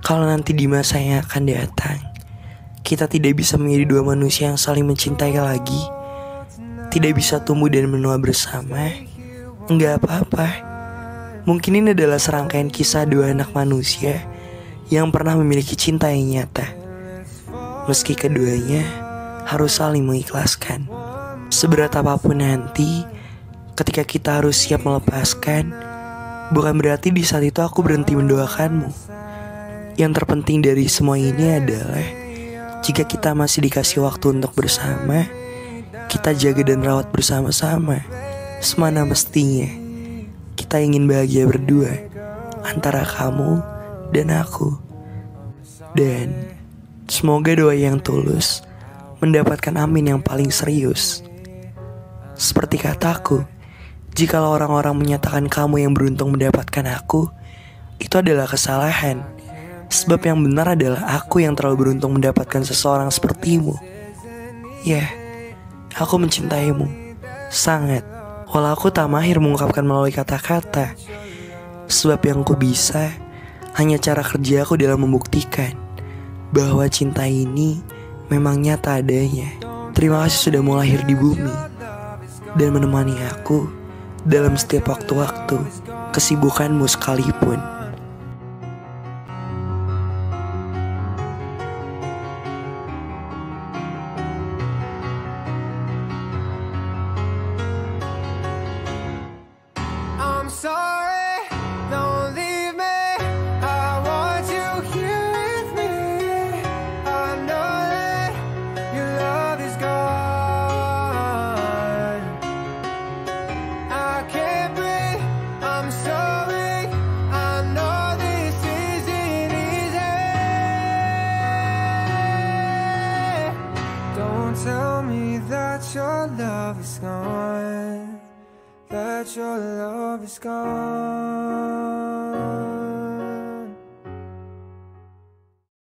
Kalau nanti di masa yang akan datang, kita tidak bisa menjadi dua manusia yang saling mencintai lagi, tidak bisa tumbuh dan menua bersama, enggak apa-apa. Mungkin ini adalah serangkaian kisah dua anak manusia yang pernah memiliki cinta yang nyata. Meski keduanya harus saling mengikhlaskan. Seberat apa pun nanti, ketika kita harus siap melepaskan, bukan berarti di saat itu aku berhenti mendoakanmu. Yang terpenting dari semua ini adalah jika kita masih dikasih waktu untuk bersama, kita jaga dan rawat bersama-sama. Semana mestinya kita ingin bahagia berdua antara kamu dan aku. Dan semoga doa yang tulus mendapatkan amin yang paling serius. Seperti kataku, jika orang-orang menyatakan kamu yang beruntung mendapatkan aku, itu adalah kesalahan. Sebab yang benar adalah aku yang terlalu beruntung mendapatkan seseorang sepertimu. Ya, aku mencintaimu. Sangat. Walau aku tak mahir mengungkapkan melalui kata-kata. Sebab yang ku bisa hanya cara kerja aku dalam membuktikan bahwa cinta ini memang nyata adanya. Terima kasih sudah mau lahir di bumi dan menemani aku dalam setiap waktu-waktu kesibukanmu sekalipun. Sorry, don't leave me. I want you here with me. I know that your love is gone. I can't breathe, I'm so. I know this isn't easy. Don't tell me that your love is gone that your love is gone.